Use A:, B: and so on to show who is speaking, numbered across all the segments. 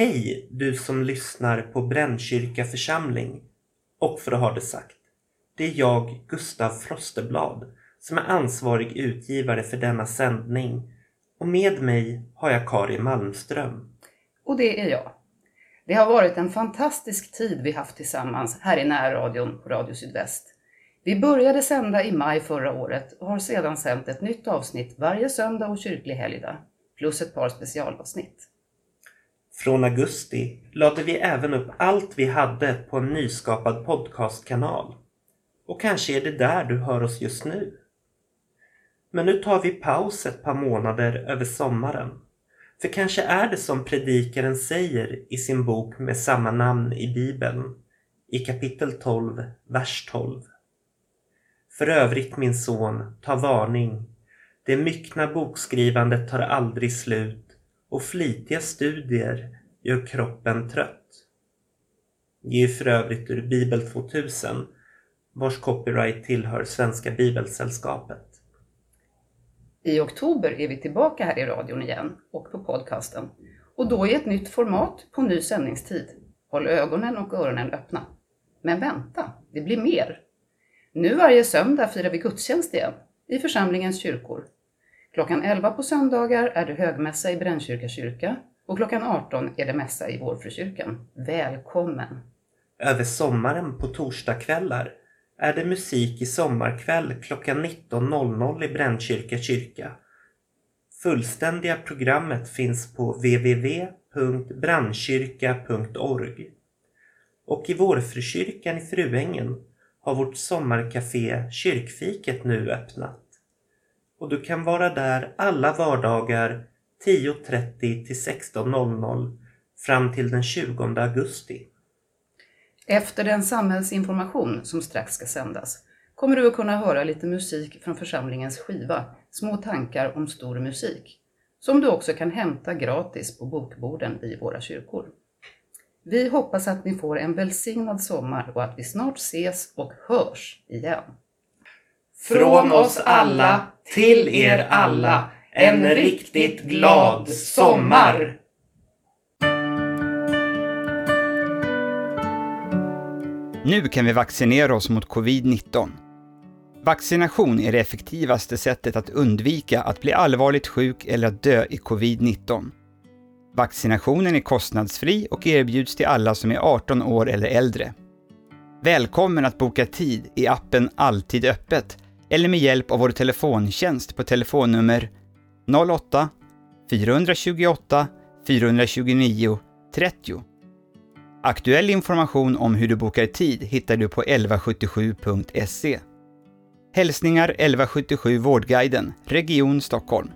A: Hej du som lyssnar på Brännkyrka församling och för att ha det sagt. Det är jag, Gustav Frosteblad, som är ansvarig utgivare för denna sändning och med mig har jag Karin Malmström.
B: Och det är jag. Det har varit en fantastisk tid vi haft tillsammans här i närradion på Radio Sydväst. Vi började sända i maj förra året och har sedan sänt ett nytt avsnitt varje söndag och kyrklig helgdag, plus ett par specialavsnitt.
A: Från augusti lade vi även upp allt vi hade på en nyskapad podcastkanal. Och kanske är det där du hör oss just nu. Men nu tar vi paus ett par månader över sommaren. För kanske är det som predikaren säger i sin bok med samma namn i Bibeln, i kapitel 12, vers 12. För övrigt min son, ta varning. Det myckna bokskrivandet tar aldrig slut och flitiga studier gör kroppen trött. Det är för övrigt ur Bibel 2000 vars copyright tillhör Svenska Bibelsällskapet.
B: I oktober är vi tillbaka här i radion igen och på podcasten och då i ett nytt format på ny sändningstid. Håll ögonen och öronen öppna. Men vänta, det blir mer! Nu varje söndag firar vi gudstjänst igen i församlingens kyrkor. Klockan 11 på söndagar är det högmässa i Brännkyrka kyrka och klockan 18 är det mässa i Vårfrukyrkan. Välkommen!
A: Över sommaren på torsdagskvällar är det musik i sommarkväll klockan 19.00 i Brännkyrka kyrka. Fullständiga programmet finns på www.brannkyrka.org. Och i Vårfrukyrkan i Fruängen har vårt sommarkafé Kyrkfiket nu öppnat. Och du kan vara där alla vardagar 10.30 till 16.00 fram till den 20 augusti.
B: Efter den samhällsinformation som strax ska sändas kommer du att kunna höra lite musik från församlingens skiva Små tankar om stor musik, som du också kan hämta gratis på bokborden i våra kyrkor. Vi hoppas att ni får en välsignad sommar och att vi snart ses och hörs igen.
A: Från oss alla till er alla en riktigt glad sommar!
C: Nu kan vi vaccinera oss mot covid-19. Vaccination är det effektivaste sättet att undvika att bli allvarligt sjuk eller att dö i covid-19. Vaccinationen är kostnadsfri och erbjuds till alla som är 18 år eller äldre. Välkommen att boka tid i appen Alltid öppet eller med hjälp av vår telefontjänst på telefonnummer 08 428 429 30. Aktuell information om hur du bokar tid hittar du på 1177.se. Hälsningar 1177 Vårdguiden, Region Stockholm.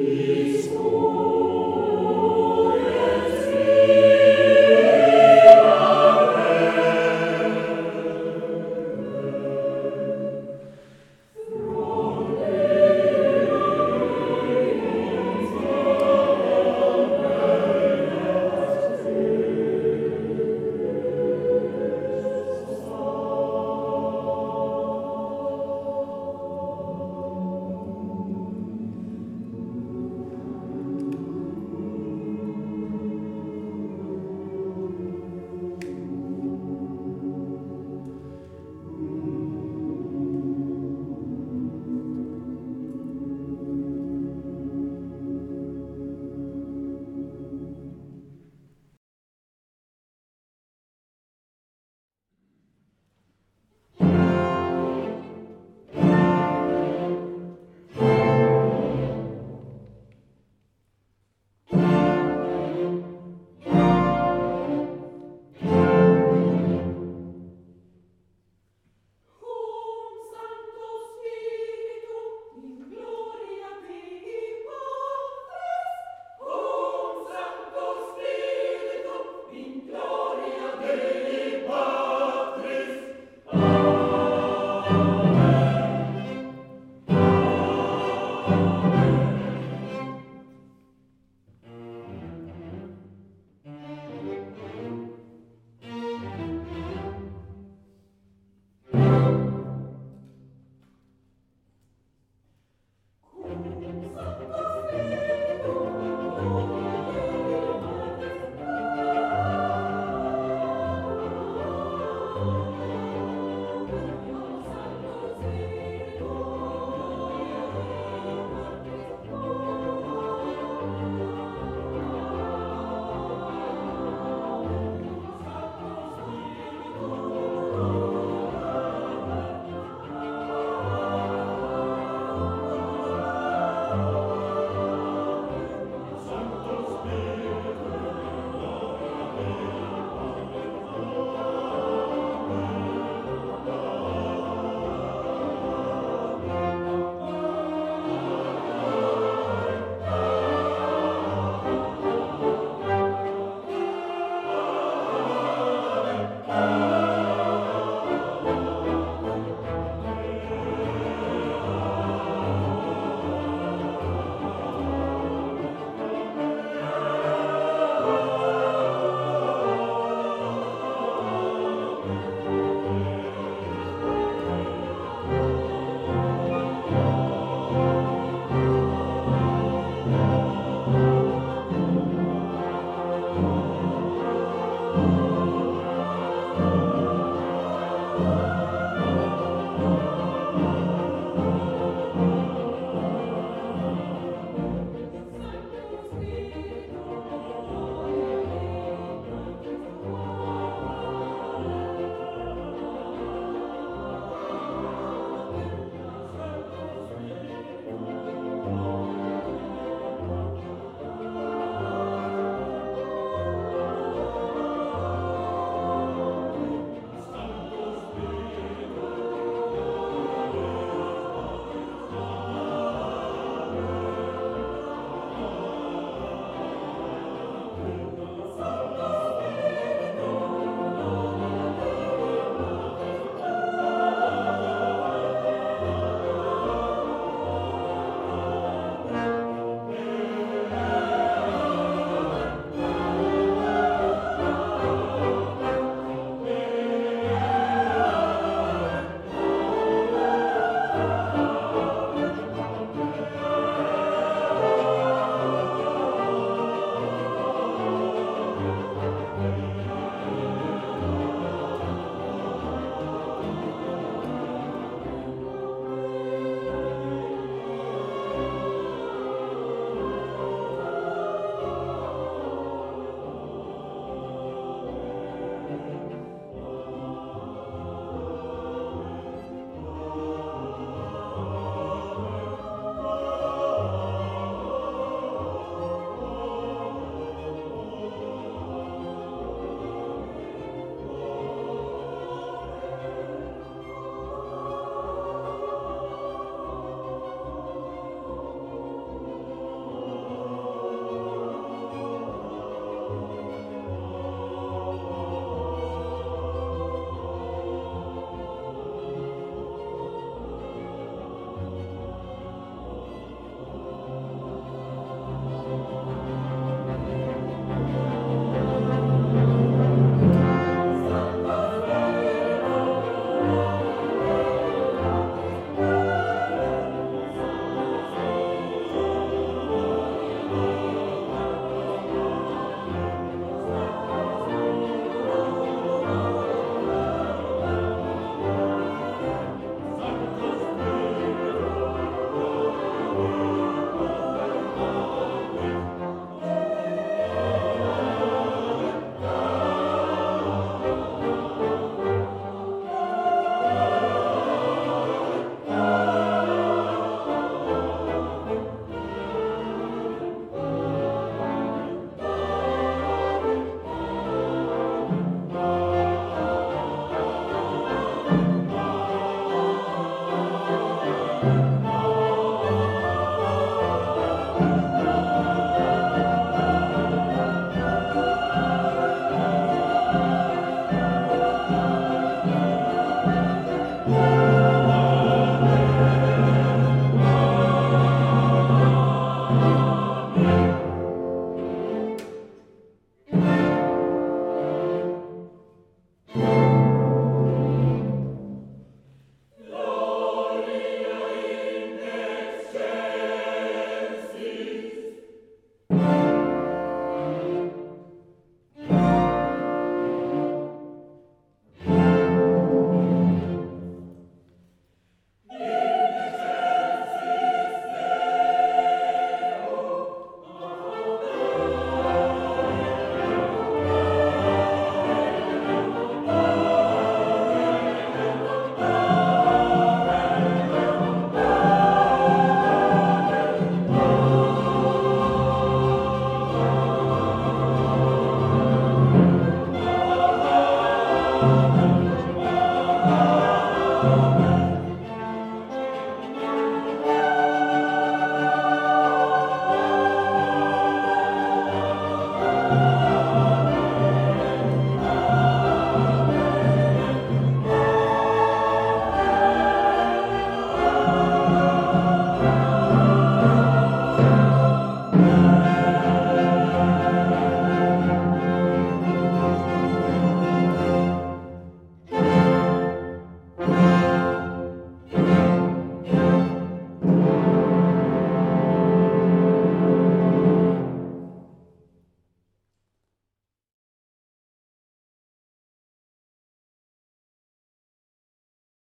A: Amen.